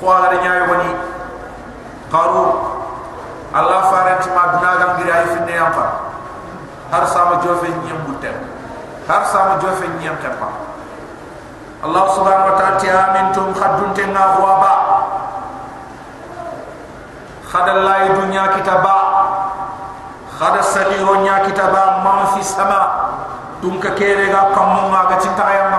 khwara nyaay woni. Qaru allah faranti ma duna gam gira ay finne yam har sama jofe nyem butem har sama jofe nyem kepa allah subhanahu wa ta'ala ti amintum khadun tenna huwa ba lay dunya kitaba. Khadal sagiro nya kitaba ma fi sama. Dum ka kere ga kam ma ga cinta ayam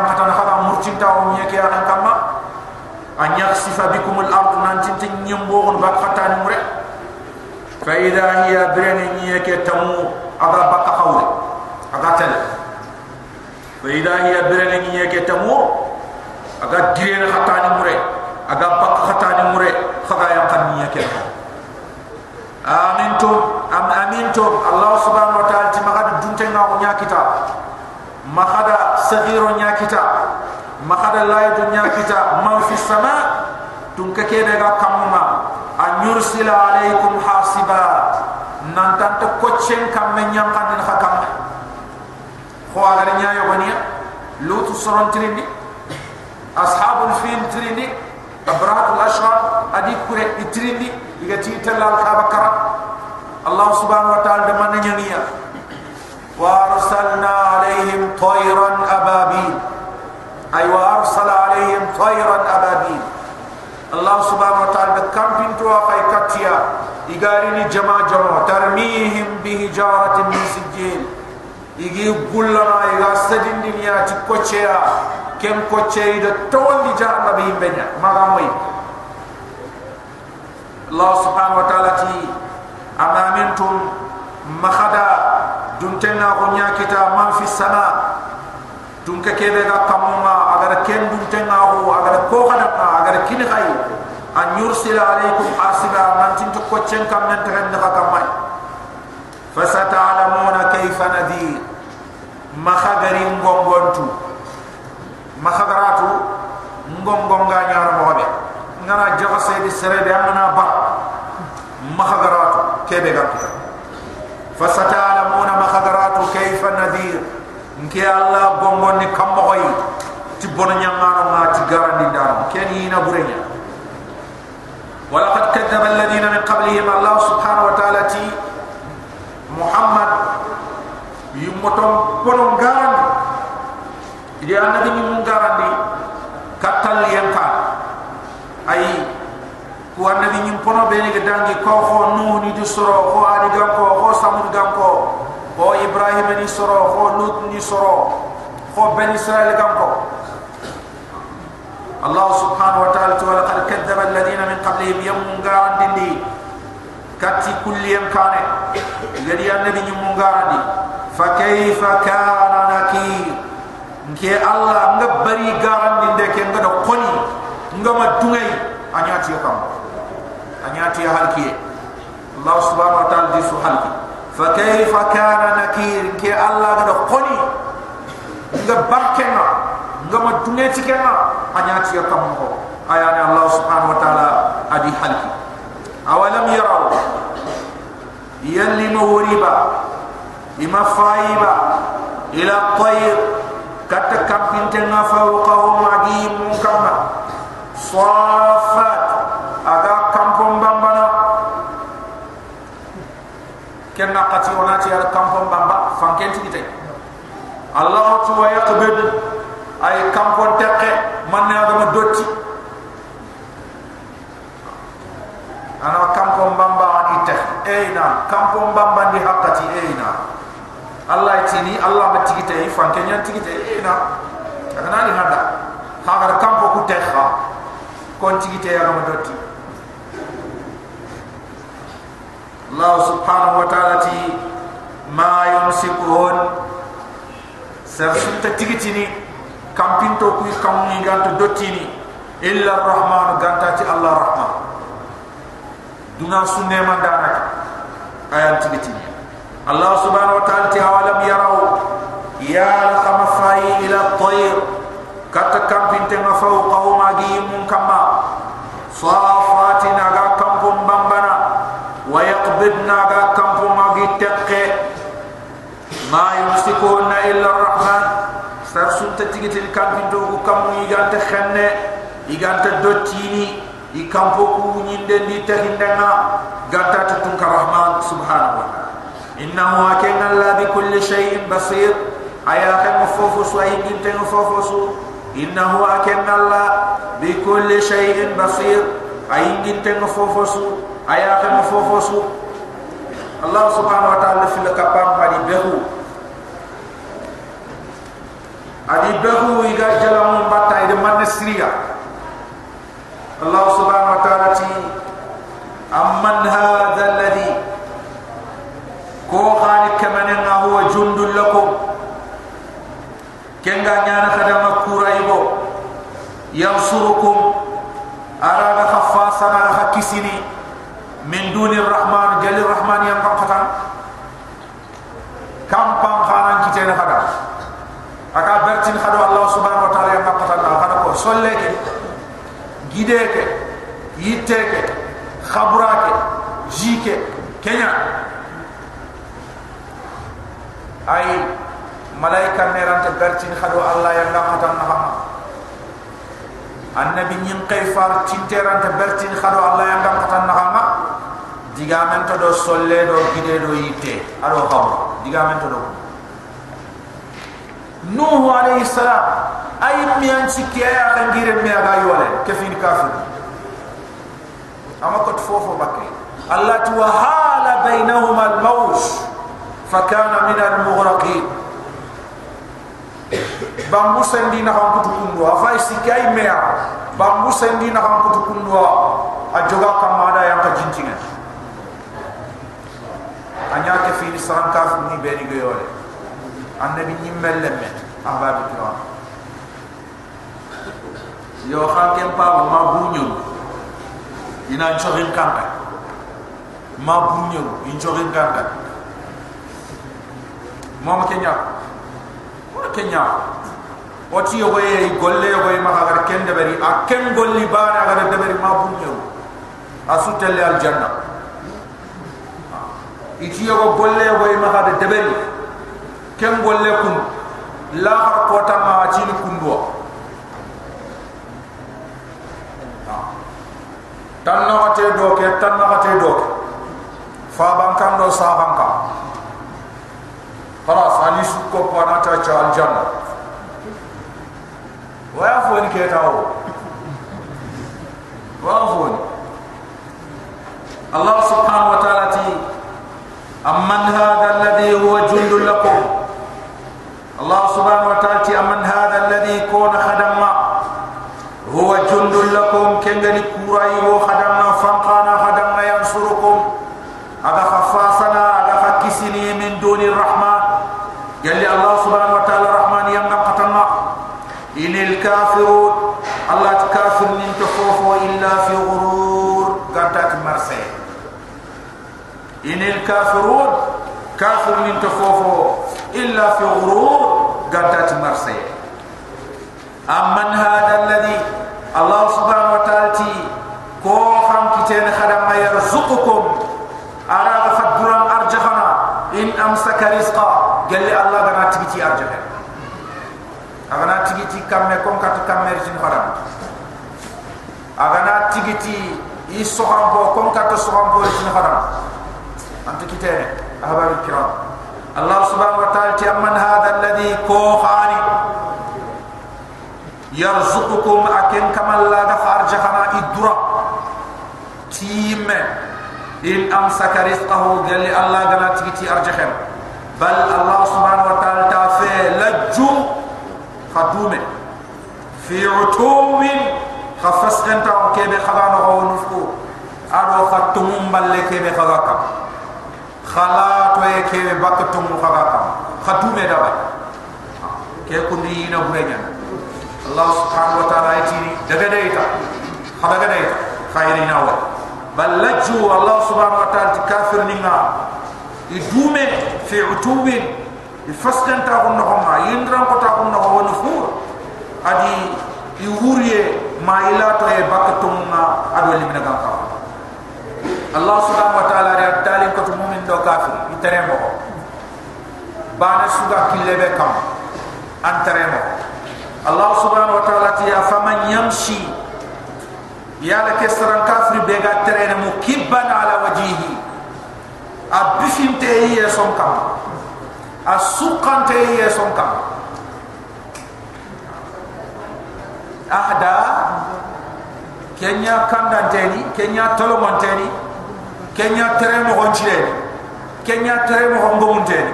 an yakhsifa bikum al ard nan cinta nyembo on ba khata ni mure fa idha hiya birani nya ke tamu aga bakka khawle aga tel fa idha hiya birani nya ke tamu aga dire khata ni mure aga bakka khata ni mure khaga yang kan nya ke amintum am amintum allah subhanahu wa ta'ala timagad duntenga ko nya kitab mahada saghiro nya ما خد الله الدنيا كتا ما في السماء تونك كده غا كمما أن يرسل عليكم حاسبا نانتان تكوشن كم من يام قد نخا كم خو أغرنيا يغنيا لوت سرون تريني أصحاب الفيل تريني أبرات الأشرار أدي كوري تريني يغتي تلال خابا كرا الله سبحانه وتعالى دمان نيانيا وارسلنا عليهم طيرا أبابيل أي وأرسل عليهم طيرا أبابيل. الله سبحانه وتعالى بكامبين توا فاي كاتيا إيغاريني جما جما ترميهم بهجارة من سجيل. إيغي قلنا إيغا سجن دنيا تكوشيا. كم كوشيا إذا تولي جارنا بهم بنا مغامي الله سبحانه وتعالى تي أما منتم مخدا. دمتنا غنيا كتا من في السماء. Dun ke kebe ga kamuma agar ken duntenga ko agar ko kada agar kini khay an yursila alaykum hasiba man tin ko chen kam nan tan da kamai fasata'lamuna kayfa nadir makhagari ngongontu makhagaratu ngongonga nyara mobe ngana jaga sedi serebe amana ba makhagaratu kebe ga kita فستعلمون ما خضرات nke Allah bombon ni kambo hoyi ti bono nyamara ma ti garandi daro ken ina burenya. Wala qad kadzaba min qablihim Allah subhanahu wa ta'ala ti Muhammad. Yumotom bono garandi ya annabi ni mun garandi katal yanka ay ko annabi ni pono be ni gadangi ko ho nuhu ni dusoro ko adi gam ko ho samud gam ko خو إبراهيم ني سورو خو لوط ني سورو خو بني اسرائيل كانكو الله سبحانه وتعالى تولى قد كذب الذين من قبلهم يوم غاندي كاتي كل يوم كان. الذي النبي يوم غاندي فكيف كان نكير؟ كي الله مغبري غاندي ديك نغدو كوني نغما دوغي أنياتي كام أنياتي حالكي الله سبحانه وتعالى دي سو حالكي fa kayfa kana nakir ke Allah gada qoni nga barkena nga ma duneti kenna anyati kam ko ayani Allah subhanahu wa ta'ala adi halki awalam yaraw yalli mawriba bima faiba ila tayr katta kampinte nga fawqahum agim kama صافات ati onati ar kampon bamba fanketi kite allah tu wa yaqbid ay kampon tekke man na dama dotti ana kampon bamba ani te eina kampon bamba ni eh, hakati eina eh, allah tini allah ba tikite fankenya tikite eina kana ni hada Hagar kampo ku te kha kon tikite ya dama dotti ta'ala ti ma yumsikun sar sunta tigitini kampinto ku kamni ganto dottini illa arrahman ganta ti Allah rahman. Duna sunne mandana ayan tigitini Allah subhanahu wa ta'ala الكامبين دوغو كم يغانت خنة يغانت دوتيني i kampo ku nyinde ni tahindenga gata tutun ka rahman subhanahu wa ta'ala innahu akenna la bi kulli shay'in basir aya kan fofu su ay ginte fofu su innahu akenna la bi kulli shay'in basir ay ginte fofu su aya kan fofu su allah subhanahu wa ta'ala fil kapam mari behu adi bahu iga jalamu bata ide manne siriga Allah subhanahu wa ta'ala ti amman hadha alladhi? Ko khani kamana na huwa jundul lakum. Kenga nyana kadama kura ibo. Yansurukum arada khaffasan hakisini min duni rahman jalil rahman yang سولك gideke yitteke khaburake jike kenya ay malaika nerante gartin khado allah ya ngamatan nahama annabi nyin qayfar tinterante bertin khado allah ya ngamatan nahama digamen to do solle do gide do yitte aro khabra digamen to do nuhu alayhi salam أي ميان سكيا يا خنجر ميا غايوله كفين كافر أما قد فوفو بك الله توهال بينهما الموج فكان من المغرقين بامو سندي نهام كتكندوا أفاي سكيا ميا بامو سندي نهام كتكندوا أجوا كم هذا يانك جنتين أنيا كفين سان كافر مي بيني غايوله أنا بني ملمن أحباب الكرام yo xa pawa ma buñon ina coxin kanka ma buñon in coxin kanka moma ke ñaako wona ke ñaako woti yogoye golle yogoye maxa gara ken deɓeri a ken golli baane a gara deɓeri ma buñon a sutelle aljanna. Iti yogo golle yogoye maxa da deɓeri ken golle kun. Laxar kotanga a cini kunduwa tan naxate doke. Tan naxate doke faban kam do saban kam خلاص اني سكو باناتا تشال جنة وافون كيتاو وافون الله سبحانه وتعالى تي أمن هذا الذي هو جند لكم الله سبحانه وتعالى تي أمن هذا الذي كون خدم هو جند لكم كنغني كوراي هو خدمنا فانقانا خدمنا ينصركم. أغا خفافنا أغا خكسني من دون الرحمن. قال الله سبحانه وتعالى الرحمن يمنا قتلنا. إن الكافرون الله تكافر من تفوفوا إلا في غرور. قرتات مرسي. إن الكافرون كافر من تفوفوا إلا في غرور. قرتات مرسي. أمن هذا الذي الله تجيتي كم كم كات كم مرجين خدم أغنا تجيتي يسوهم بو كم كات سوهم بو رجين خدم أنت كتين أحباب الكرام الله سبحانه وتعالى أمن هذا الذي كو خاني يرزقكم أكن كما لا دفع جهنا إدرا تيم إن أمسك رزقه قال لي الله دنا تيتي أرجخم بل الله سبحانه وتعالى تافي لجو خدومه في عتوم خفس انت وكيب خلانه هو نفكو ادو خطم ختمم بلكيب خلاك خلاك وكيب بكتم خلاك ختم دابا. كيكوني نبرنا الله سبحانه وتعالى يتيني. دغدايتا خدغدايتا خيرنا و بل لجو الله سبحانه وتعالى كافر نينا. يدومه في عتوب الفسقن تاغن ما يندرن كتاغن نغو ونفور. adi iwurie ma ila to e bakatunga adu elimina gampa Allah subhanahu wa ta'ala ri attali ko to mumin do kafir. Itaremo bana suga kilebe kam. Antaremo Allah subhanahu wa ta'ala ti afaman yamshi ya la kesran kafir be ga terene mukibban ala wajihi. Abisinte ye sonkam asukante ye sonkam ahda kenya kanda teni kenya tolo kenya tere mo gonchire kenya tere mo hongo monteni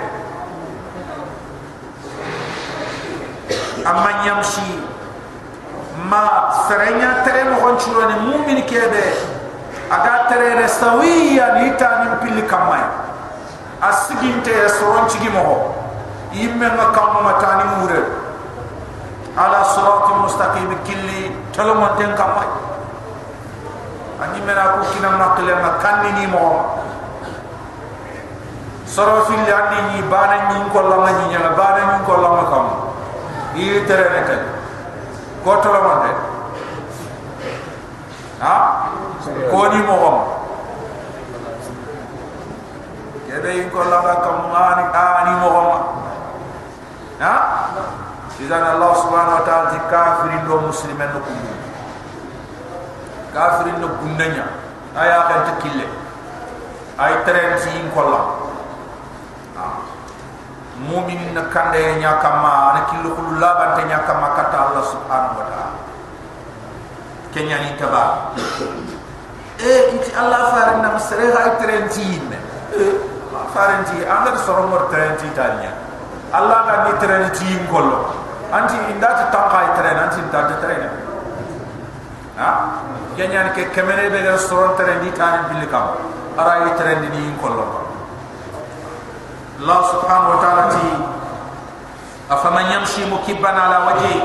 amma nyamshi ma serenya tere mo gonchiro ni mu'min kebe aga tere re sawiya ni ta ni pilli kamay asiginte soronchi gi mo yimme ma kam ma tani mure ala sirati mustaqim killi talomon ten kamay ani mena ko kinam nakle ma kanni ni mo soro fil yandi ni bana ni ko la ma ni nya bana ni ko la ma kam yi tere ne tan ko tolo man de ha? Ko ni mo yin ko la ka mani ani mo ko ha idan allah subhanahu wa ta'ala ti kafirin do muslimen no kundu. Kafirin no kundanya aya kan te kille. Ay tren ci yin ko la mu'min na kande nya kama na killu kullu labante nya kama kata Allah subhanahu wa ta'ala. Kenya ni taba. E inti Allah farin na masere ha trenti me. Farin ti anga soro mor trenti tanya. Allah ga ni trenti ngollo anti inda ti tanqa itere anti inda ti tere ha? Genyan ke kemene be restaurant tere ni tan bilika ara itere ni ni kollo Allah subhanahu wa ta'ala ti afaman yamshi mukibban ala waji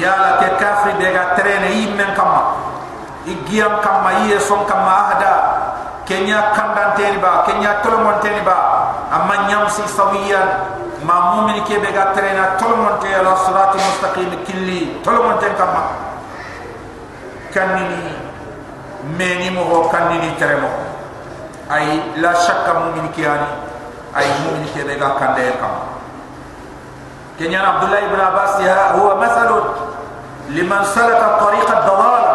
ya la ke kafri be ga tere ni men kama igiyam kama iye son kama ahda. Kenya kandanteni ba kenya tolomonteni ba. Amman yamshi sawiyan بيغا ترين تلمون تي على صراط مستقيم كلي تلمون تين كما كنني ميني مهو كنني ترمو أي لا شك مؤمن كياني ay mu'min ke be ga kande kam kenya abdullah ibn abbas ya huwa mathalu liman salaka tariqa ad-dalal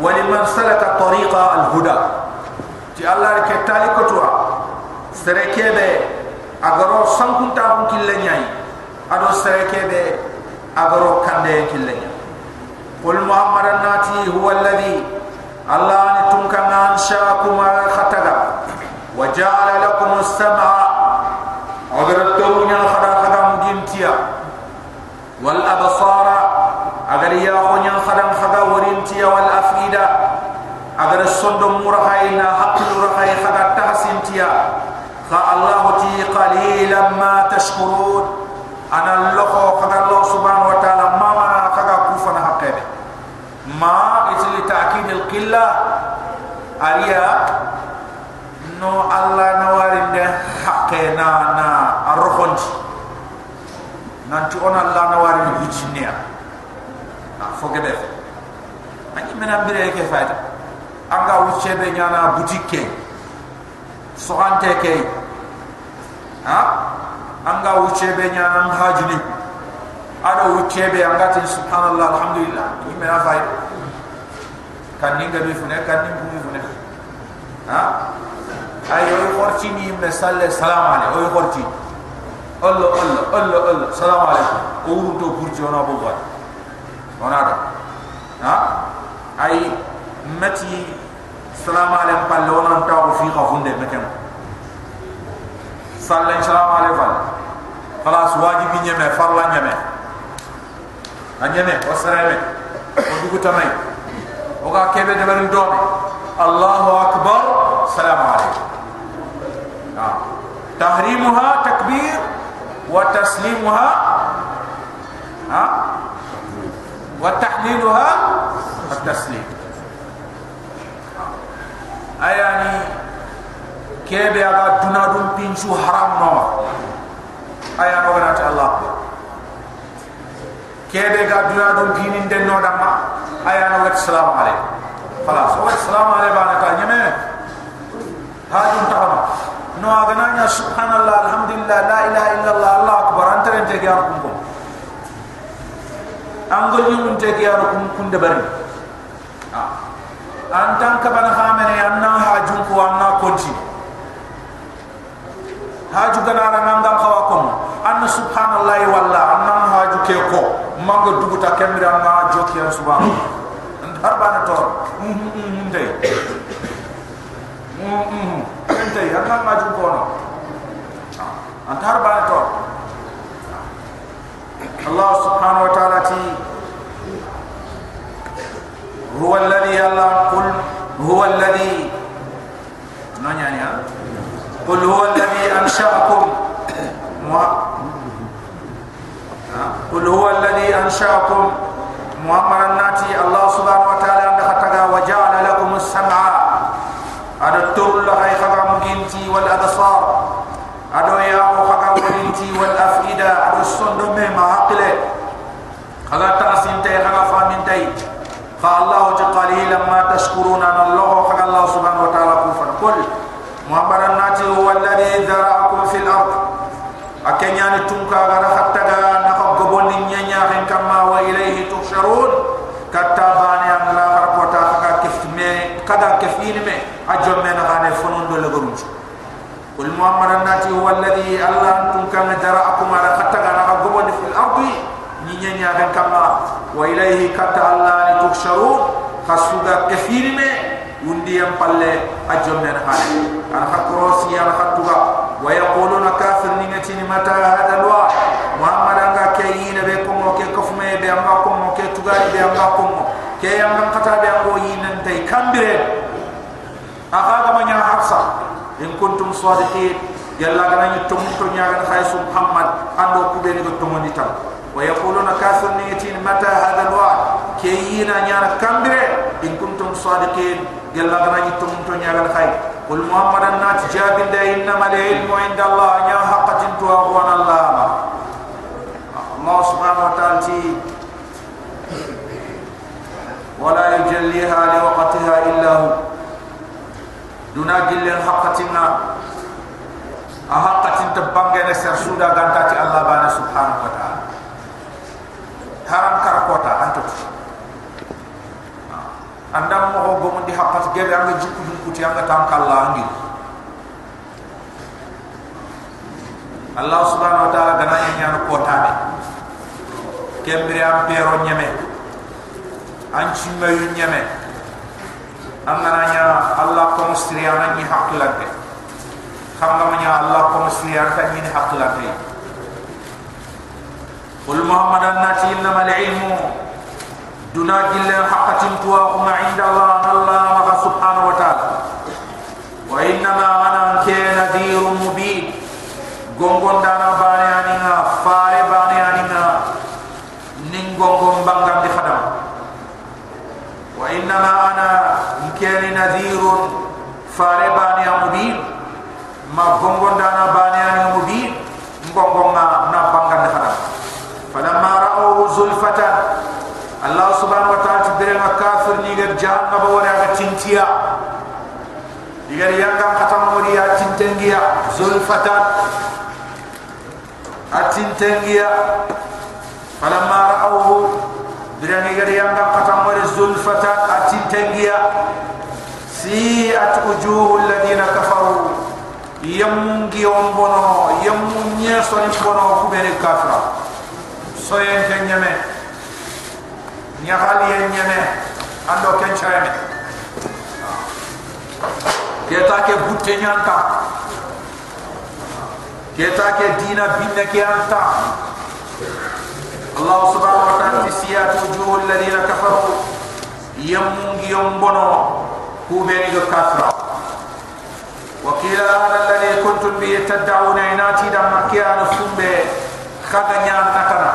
wa liman salaka tariqa al-huda ti allah ke tali ko to sere ke be agaro sankunta hon kille nyai ado sere ke be agaro kande kille nyai qul muhammadan nati huwa alladhi allah ni tunkan anshaakum khataga وجعل لكم السمع اگر تو نیا خدا خدا مدینتیا والابصار اگر یا خنیا خدا خدا ورینتیا والافئده اگر سند مرخینا حق رخی خدا تحسنتیا خا الله تي قليلا ما تشكرون انا الله خدا الله سبحانه وتعالى ما ما خدا كفنا حقه ما اتل تاكيد القله اريا no alla nawari de hakke na na arrohonti nanti on alla nawari ni hichinia na foge be ani mena bire ke fayta anga wuche be nyana boutique so ante ke ha? Anga wuche be nyana hajini ado wuche be anga tin subhanallah alhamdulillah. Ni mena fayta kan ninga bi fune kan ninga bi fune. Ha? Ay oy xorti ni me salle salam ale oy xorti allo allo allo allo. Salam alaykum o wuru to burti ona bo wat ona da ha? Ay mati salam alaykum palle ona ta ko fi khafunde meken salle salam alaykum خلاص واجب نيمه فرلا نيمه انيمه وسرمه ودغ تمي وغا كيبه دبرن دومي الله اكبر سلام عليكم تحريمها تكبير kebe aga dunadun pinju haram no. Aya no gana ta allah. Kebe ga dunadun pinin den no dama. Aya no wa salam ale fala so wa salam ale bana na ta nyame hadun ta ba no aga na subhanallah alhamdulillah la ilaha illa allah allah akbar antare je ga ko angol nyum je ga ko kun de bari ah. Antan ka ban ha anna haju ganara nangam khawa kom. Anna subhanallahi walla anna haju ke ko manga duguta kemira ma joti an subhanallah and harbana to ndey ndey anna haju ko ya mm, mm, mm, no. And harbana to allah subhanahu wa ta'ala ti huwa alladhi allah kul huwa alladhi قل هو الذي أنشأكم. قل هو الذي أنشأكم. مؤمرا ناتي الله سبحانه وتعالى نخطقا وجعل لكم السمع. أدو التول لغي خبا جنتي والأبصار. أدو ياهو خبا جنتي والأفئدة. أدو السندو مهما عقلة خبا تأسين تي خبا فامين تي. فالله تقالي لما تشكرون أن الله خبا الله سبحانه وتعالى كفر. قل محمد اكنيان تونكا غدا حتى نخ غبون نيا هن كما واليه تحشرون كتابان ان لا ربوتا كيف مي كدا كفين مي اجو من غاني فنون دو لغروج قل محمد الناتي هو الذي الله انتم كان ذرأكم على حتى نخ غبون في الارض نيا نيا هن كما واليه كتا الله تحشرون خسوغا كثير من وندي يمبالي أجل من هذا أنا خكروسي أنا خطوغا ويقولون كافر نيمتين متى هذا الوعد محمد أنغا كيين بكم وكي كفمي بأمغاكم وكي تغاري بأمغاكم كي يمغن قطع بأمغو يننتي كامبرين أخاغ من يحفظ إن كنتم صادقين يلا غنا يتمون تنيا خايس محمد أندو كبيري بتمون تام ويقولون كافر نيتين متى هذا الوعد كيينا نيانا كامبري إن كنتم صادقين قال لغنا يتم تنيا الخير قل محمد النات جاب دا إنما العلم عند الله يا حق تنتوا أغوان الله الله سبحانه وتعالى ولا يجليها لوقتها إلا هو دون قل الحق تنا أحق تنتبانغ نسر سودا غانتاتي الله بانا سبحانه وتعالى haram karakota antut andam bo mo di hapat gebe am jikko dum kuti am tam kala ngi allah subhanahu wa taala dana en nyaano ko tabe kembre am pero nyame. An chimba yu nyame. Am na nya allah ko mustri am ni hakku lante xam nga nya allah ko mustri am tan ni hakku lante qul muhammadan nati innamal ilmu. دنا جل حق تنتوا عند الله الله سبحانه وتعالى وإنما أنا كي نذير مبين gongon dana bane aninga fare bane aninga ning gongon bangam di khadam wa innama ana nkeni nadhirun fare bane mubin ma gongon dana bane aninga mubin gongon na tiya igari yanga khatam wori ya tintengiya zulfata atintengiya falamma ra'awhu dirang igari yanga khatam wori zulfata atintengiya si atujuhu alladhina kafaru. Yamungi ombono yamunya soni bono kubere kafra. Soyen kenyame. Nyakhali yenyame ando kenchayame keta ke butte nyanta keta ke dina binne ke anta Allah subhanahu wa ta'ala fi siyat wujuh alladhina kafaru yamungi yombono kubeni ga kafra وقيل هذا الذي كنتم به تدعون عيناتي دم كيان سنبه خدنيا نتنا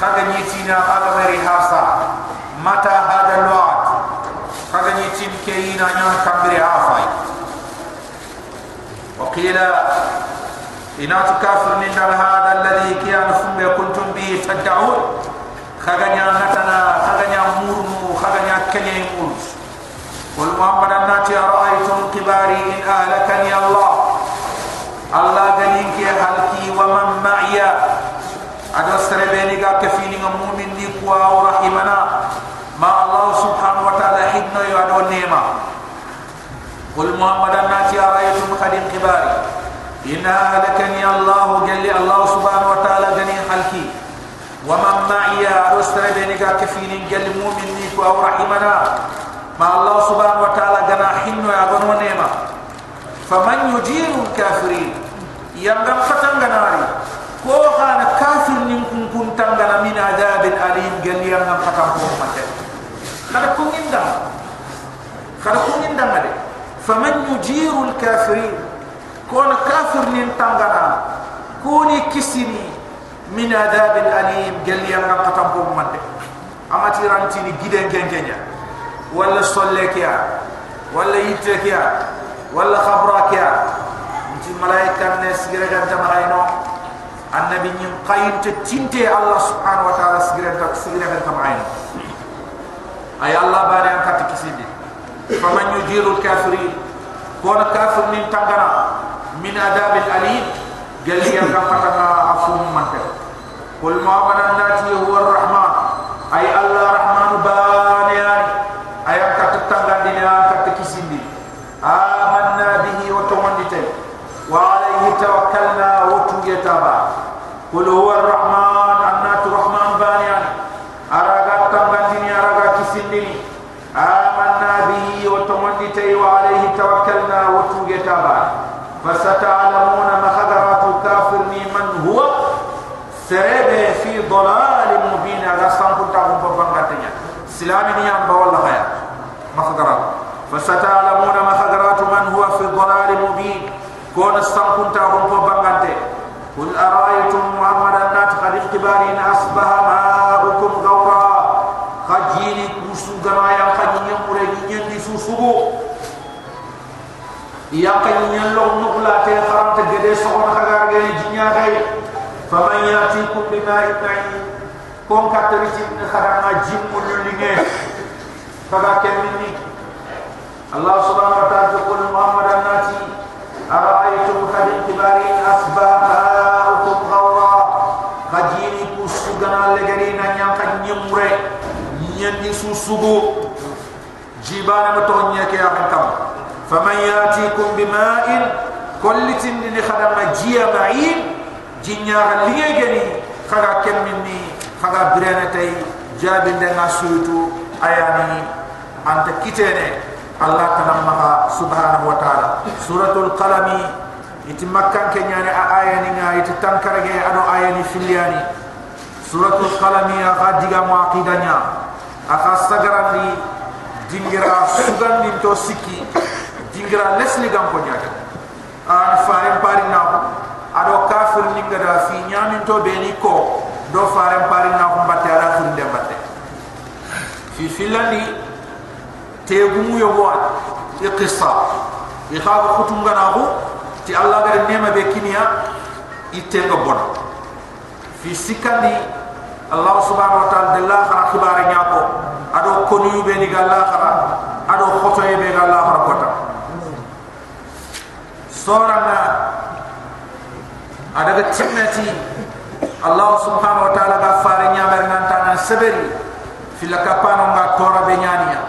خدني تينا هذا مري هاسا متى هذا الوعد خدني تين كينا نيو كبر عافاي. وقيل إنا تكافر من هذا الذي كيان فم كنتم به تدعون. خغنيا نتنا خغنيا مورمو خغنيا كنيا مورمو قل محمد الناتي أرأيتم كباري إن أهلكني الله؟ الله قلينك أهلكي ومن معي؟ أدو سربيني كفيني مؤمن دي قوى ورحمنا محمد الناتي أرأيتم خدين كباري إن هلكني الله جل الله سبحانه وتعالى جني خلقي ومن معي أرسل بينك كفين جل مؤمن أو رحمنا ما الله سبحانه وتعالى جنا حن يا نيمة فمن يجير الكافرين يمغم فتن غناري ko khana kafir nin kun kun tangana min adabin alim gali yang ngam kata ko mate kada kun inda kada kun inda ngade faman yujiru al kafirin ko na kafir nin tangana kuni kisini min adabin alim gali yang ngam kata ko mate amati ranti ni giden gengenya wala solle kiya wala yitte kiya wala khabra kiya nti malaika ne sigira ganta mahayno النبي نيم قاين تتنتي الله سبحانه وتعالى سجرن سجرن كمعين أي الله باري أنك تكسيدي فمن Faman yujirul kafiri Kona kafir min tanggara Min adab al-alib Gali yang kapatan Afum mantel Kul mawana nati huwa rahma Ay Allah rahman bani Ayam tak tertanggar Dini tak terkisim di Amanna bihi wa tumanditai Wa alaihi tawakalna Wa tujataba Kul huwa rahma نيام بوالله خير مخدرات فستعلمون مخدرات من هو في ضلال مبين كون السانكو تاغم ببانغاتنيا قل أرأيتم محمد النات قد اختبارين أصبح ماؤكم غورا. خجيني كوسو خجيني مريني يندي سوسوغو. يا قيني اللغ نقلا تيخرم تجدي سخون خغار غير جنيا غير. فمن يأتيكم بماء معين. كون كاتريتي من خرم جيم ملولين فغا كمني الله سبحانه وتعالى يقول محمد الناتي أرأيتم قد اختبارين أصبح ماؤكم غورا؟ خجيني كوسو غنا لغرينا نيانكا نيموري. نياني سوسوغو. جيبانا متونيا كي أخنكم فمن يأتيكم بماء كل تندن خدم جيا معين جنيا لغيني خغا كم مني خغا برينتي جابين دنا سوتو anta kitene Allah tanamaha subhanahu wa ta'ala. Suratul qalami iti makkan kenyani a ayani nga iti tankarage ano ayani filiani suratul qalami a gajiga mu akidanya aka sagarandi dingira sugandi to siki. Dingira lesli gam ko nyaka an faren pari na ko ado kafir ni gada fi nyami to be ni ko do faren pari na ko batte ara fi filandi tegumu yogo qissa. E khaw khutum gana ko ti allah gare nema be kiniya itenga bon fi sikandi allah subhanahu wa ta'ala de la khara khibare nyako ado konu yube ni galla khara ado khoto yebe galla khara kota soranga adaga tinnati allah subhanahu wa ta'ala ga fare nyamer nantana seberi fil kapano nga tora be nyaniya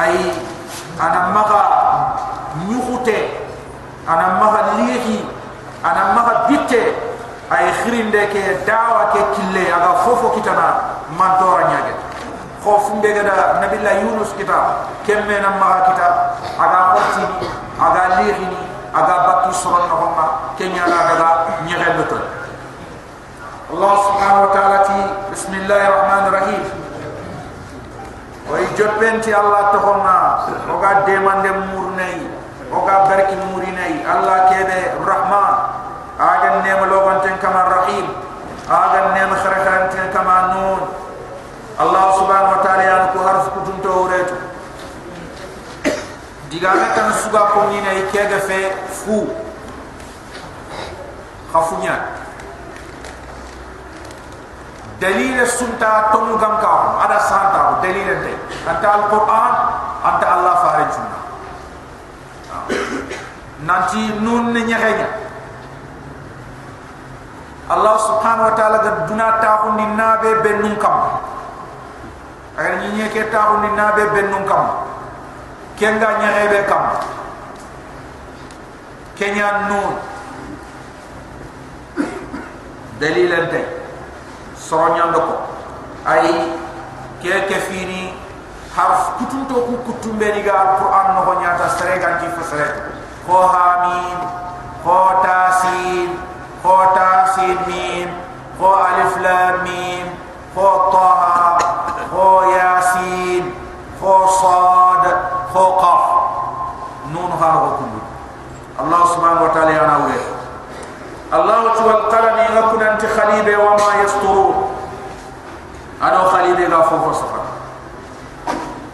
أي ana maga nyukute ana maga lihi ana maga bitte ay khirinde ke dawa ke kille aga fofo kitana mantora nyage خوف بيغدا نبي الله يونس كتاب كم من ما كتاب أغا قرتي أغا ليغني اغا باكي سرن نغما كنيا اغا نيغلتو الله سبحانه وتعالى بسم الله الرحمن الرحيم. oy joppenti allah toxonga oga demande murnei oga barki murinei allah kebe rahman agan nema logonten kama rahim agan nema xarexaranten kama nun allah subhanahu wa taala yan ku harf kutunto wuretu digame kan suga kominei kege fe fu xafuñat دليل السنتا تونغام كاو ادا سانتا دليل انت انت القران انت الله فارج نانتي نون ني نخهنا الله سبحانه وتعالى قد دنا تاخو ني نابي بنون كام اغير ني ني كي تاخو ني نابي بنون كام كينغا ني خيبه كام كينيا نون دليل انتي soronya ndoko ay ke ke fini harf kutunto ku kutumbe ni ga alquran no honya ta sere gan ki fasare ko hamim ko tasin ko tasin mim ko alif lam mim ko taha ko yasin ko sad ko qaf nun har ko kullu allah subhanahu wa ta'ala yana wure allah wal qalam yakun anti khalibe wa ma yasturun khalibe ga fofo safa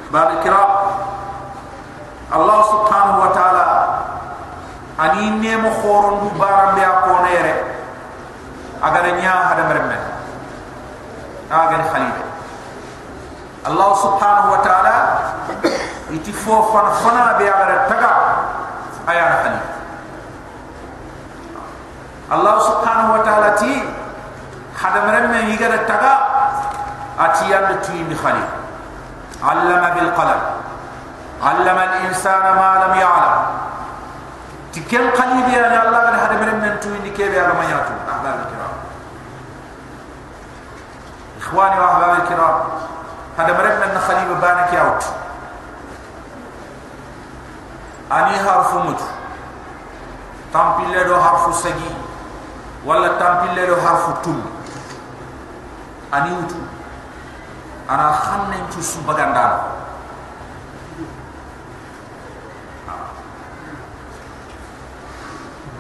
بعد كرام الله سبحانه وتعالى أني نيم خورن بارم بيا كونيري. أغر نيا هذا مرمى أغر خليل. الله سبحانه وتعالى يتفو فن فنا بيا غر تغا. أيان خليل. الله سبحانه وتعالى تي هذا مرمى يغر تغا. أتيان تي بخلي علم بالقلم. علم الإنسان ما لم يعلم. تكن قليل يا الله من هذا من من تو ني كيف يا ما ياتو أحباب الكرام. إخواني وأحباب الكرام هذا مرن من خليل بانك يأوت. أني هارف mutu تنبيل له هارف سجي. ولا تنبيل له هارف تول أني وطول ana xamne ci su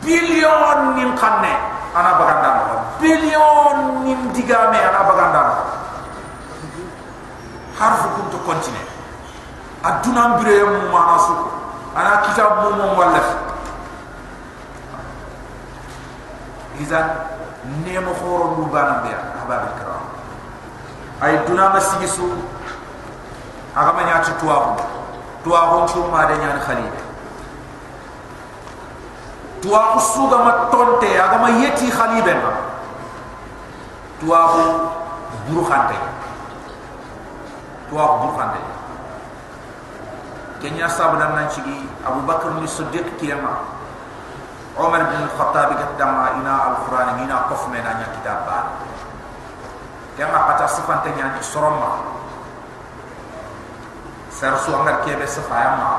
billion nin xamne ana bagandal billion nin digame ana bagandal harfu kum to continue aduna mbire mu mana su ana kitab mu mo wala izan nemo khoro mu bana be kiram ay duna ma sigisu aga ma nyaati tuwa tuwa ko ci ma de nyaan khalid. Tuwa ko suga ma tonte aga ma yeti khalibe ma tuwa ko buru khante. Tuwa ko buru khante. Kenya sabana nan ci abu bakr ni siddiq kiyama umar bin al-khattab gatama ina al-quran ina qaf me na nya yang apa sifante nya ni soroma ser su angar kebe sifa ayam ma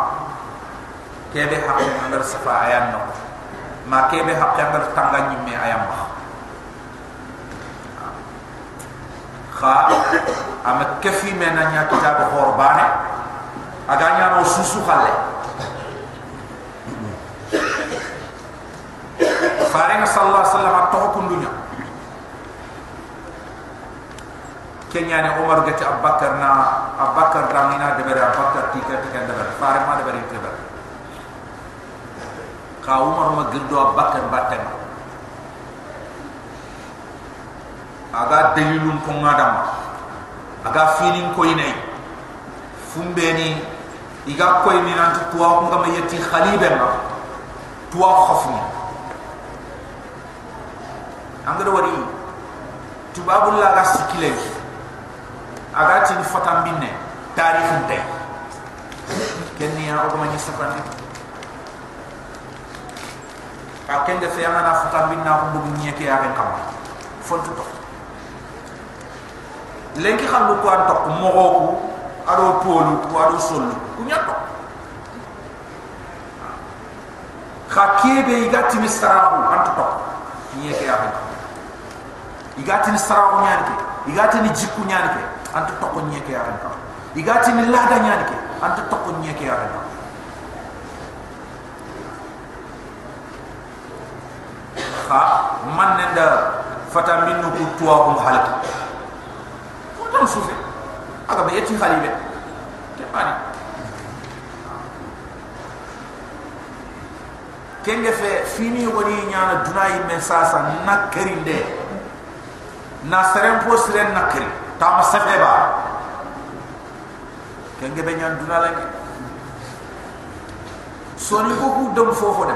kebe hak sifa ayam no ma kebe hak angar tangga nyimme ayam ma kha am kefi mena nya kitab khorbane aganya no susu khale farenga sallallahu alaihi wasallam to kundunya kenya ne umar gati abakar na abakar ramina de bere abakar tika tika de bere fare ma de bere de bere ka umar ma girdo abakar batem aga dalilun ko ngadam. Aga feeling ko inay fumbe ni iga ko ni nan tuwa ko ngam yeti khalibe ma tuwa khofni angado wari tubabullah ga sikile agati ni fatam binne. Tarikh nte kenni ya o mani safandi ka kende fe yana fatam binna ko bugu nyeke ya ben kam fontu to lenki xamlu ko an tok mo ko ku ado polu ko ado solu ku. Nyato kha kebe igati mi an tok. Nyeke ya ben igati ni sarahu nyanke igati ni jikku nyanke anta tokko nyeke ya ran igati ni lada nyani ke anta tokko nyeke ya ran ha man nenda fata minnu ku tuwa ko halaka ko tan sufe aga be yeti khalibe ke mani kenge fe fini woni nyana dunay men sasa nakarinde na serem po siren nakari tama sefe ba kenge be nyan duna la soni ko ku dem fofo de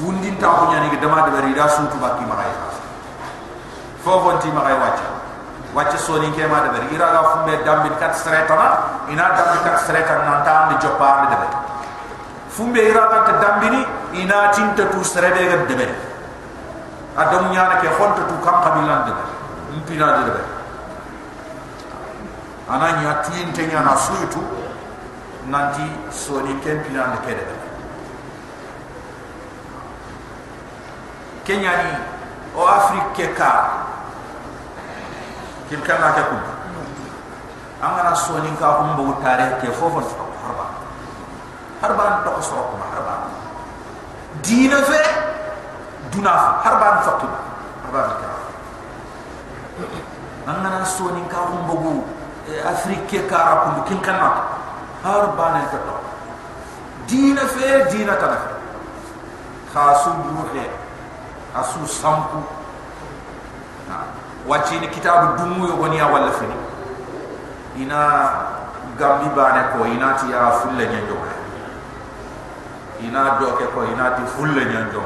wundin ta ko nyani dama de bari da sutu ma kay fofo ti ma kay wacha wacha soni ke ma de bari ira ga fumbe dambi kat streta na ina dambi kat streta na ta andi jopa de de fumbe iraga ta dambini ina tinta tu serebe ga debe adam nyana ke honta tu kam kabilan debe mpina debe ananya tuin tenya na suitu nanti soni ken pina de kede kenya ni o afrique ka kin kana ka ku soni ka humbo tare ke fofo harban to so ko harban dina fe duna harban fakki harban ka nangana so ni ka hum bogu afrique ka rapu kin kanna harban to to dina fe dina ta khasu buhe asu sampu. Wacce ni kitabu dumu yo goni ya wala fini. Ina gambi bane ko ina ti ya fulle nyanjo ina doke ko ina ti fulle nyanjo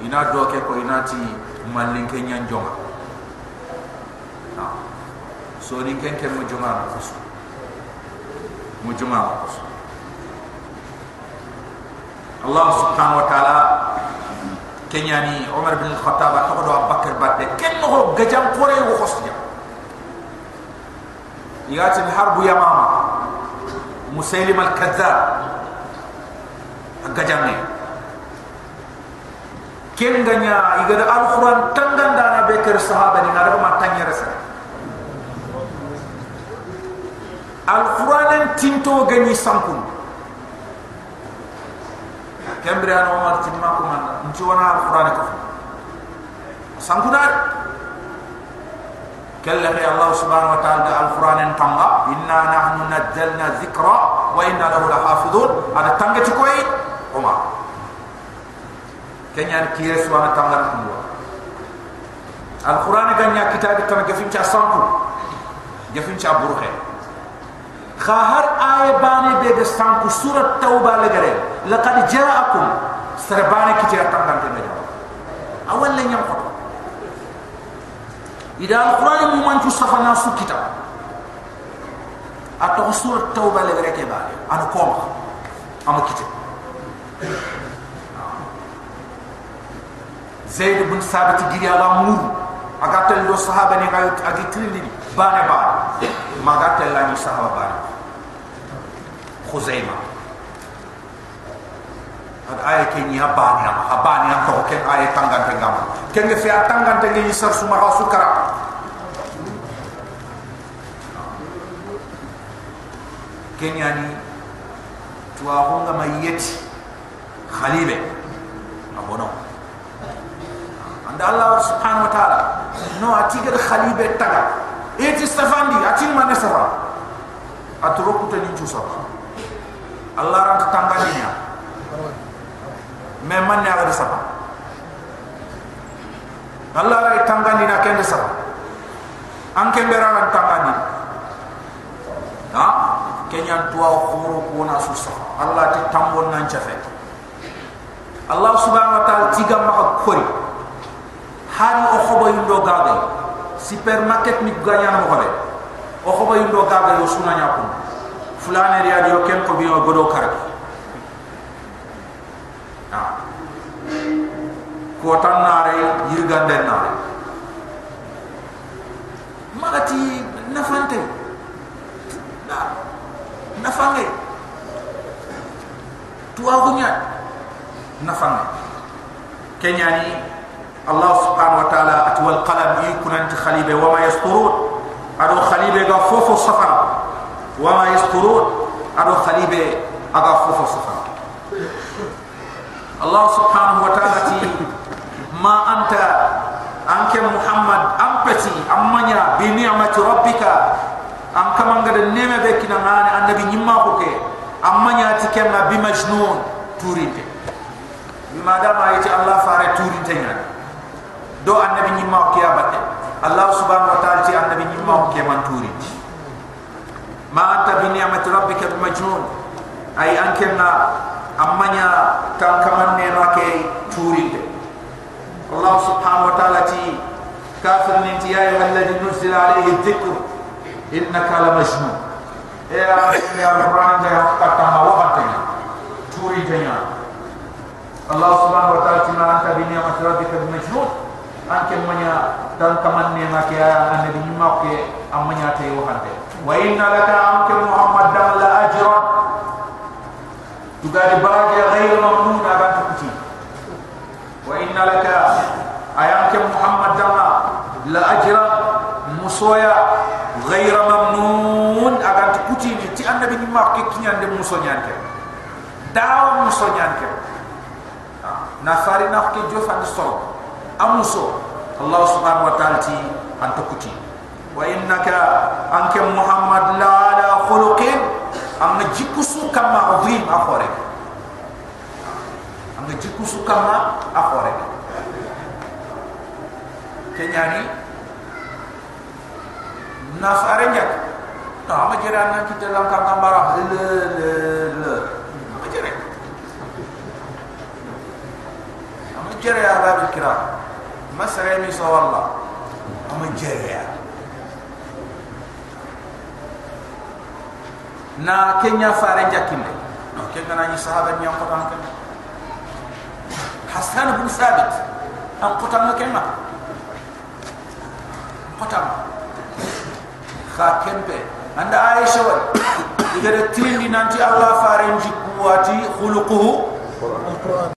ina doke ko ina ti malinke nyanjo سوري كان كان مجمع مقصر مجمع مقصر الله سبحانه وتعالى كان يعني عمر بن الخطاب أخبر أبو بكر بعد كان نغرب قجام قري وخصية. يأتي الحرب يا ماما مسلم الكذاب. قجامي كن غنيا يقدر القرآن تنغن دانا بكر الصحابة نغرب ما تنغرسه alquran en tinto gani sankum kembre an omar timma ko man nti wana alquran ko sankum dar kalla ya allah subhanahu wa ta'ala alquran en tamba inna nahnu nazzalna dhikra wa inna lahu lahafizun ada tanga ci koy eh? omar. Kanya ki yesu wana tanga ko alquran ganya kitab tanga fi ci sankum jafin ci aburu ay bani be de sanku surat tauba legare. Laqad ja'akum. Sarbani kitab tangar tan gafin awal le nyam ko ida Al-Quran mu man chu safana su kitab ato surat tauba legare ke ba an ko am kitab zaid bin sabit giri ala mur agatel do sahaba ni kayut agi trili bane ba magatel la ni sahaba bane khuzaima ad ay ke ni habani am habani am to ke ay tangan te ngam ke nge fi tangan te ngi sar suma rasu kara kenyani tuwa honga mayeti khalibe abono anda allah subhanahu wa ta'ala. No atigar khalibe taga eti safandi atin man safa aturo kuta ni chusa allah ran tangani ya me man ya ada safa allah ran tangani na kende safa anke beraran tangani ha kenyan tuwa khuru kuna susa allah ti tambon nan chafe Allah subhanahu wa ta'ala tiga maka kori hari o khobo yundo gaga supermarket ni ganya mo hobe o khobo yundo gaga yo suna nya ko فلان رياض يوكن قبي وبدو كارك كوتان ناري يرغان دين ناري. مغتي نفانتي نفانتي توابنيا نفانتي كنياني الله سبحانه وتعالى أتوى القلب يكون أنت خليبة وما يسطرون. أدو خليبة غفوف السفر ta'ala ti ma anta anke Muhammad ampati amanya bi ni'mati rabbika. Am kamanga de neme be kina ngane annabi nyimma ko ke amanya ti kenna bi majnun turite bima dama yati allah fare turi tenya do annabi nyimma ko ya batte allah subhanahu wa ta'ala ti annabi nyimma ko ke man turi kan kaman ne no ke turi de allah subhanahu wa ta'ala ti kafir min ti ya ayyuhal ladhi nuzila alayhi dhikr innaka la majnun ya ya qur'an da ya kata ma wa batte turi الله سبحانه وتعالى ما أنت بنعمة ربك بمجنون أنك من يا دان كمان نعمة يا النبي ما كي أم من يا تيو خانته وإن لك أنك محمد دم لا أجر تقال باقي غير ممنون أبان تكتي وإن لك أيامك محمد دم لا أجر مصويا غير ممنون أبان تكتي تي النبي ما كي كي عند مصويا داو مصويا كي na fari na ke jofa ni so amuso allah subhanahu wa ta'ala ti antukuti wa innaka anke muhammad la ala khuluqin am jikusu kama azim akhore am jikusu kama akhore kenyani na fari nya no ama jira na kita lang kambara le le le ama jira جري يا باب الكرام مسر يمي سوى الله أما جري نا كنيا فارن جاكين نو كنيا ناني صحابة نيام قطان كن حسان بن ثابت أم قطان كنيا قطان خاكن بي عند عائشة إذا تلين نانتي الله فارن جكواتي خلقه القرآن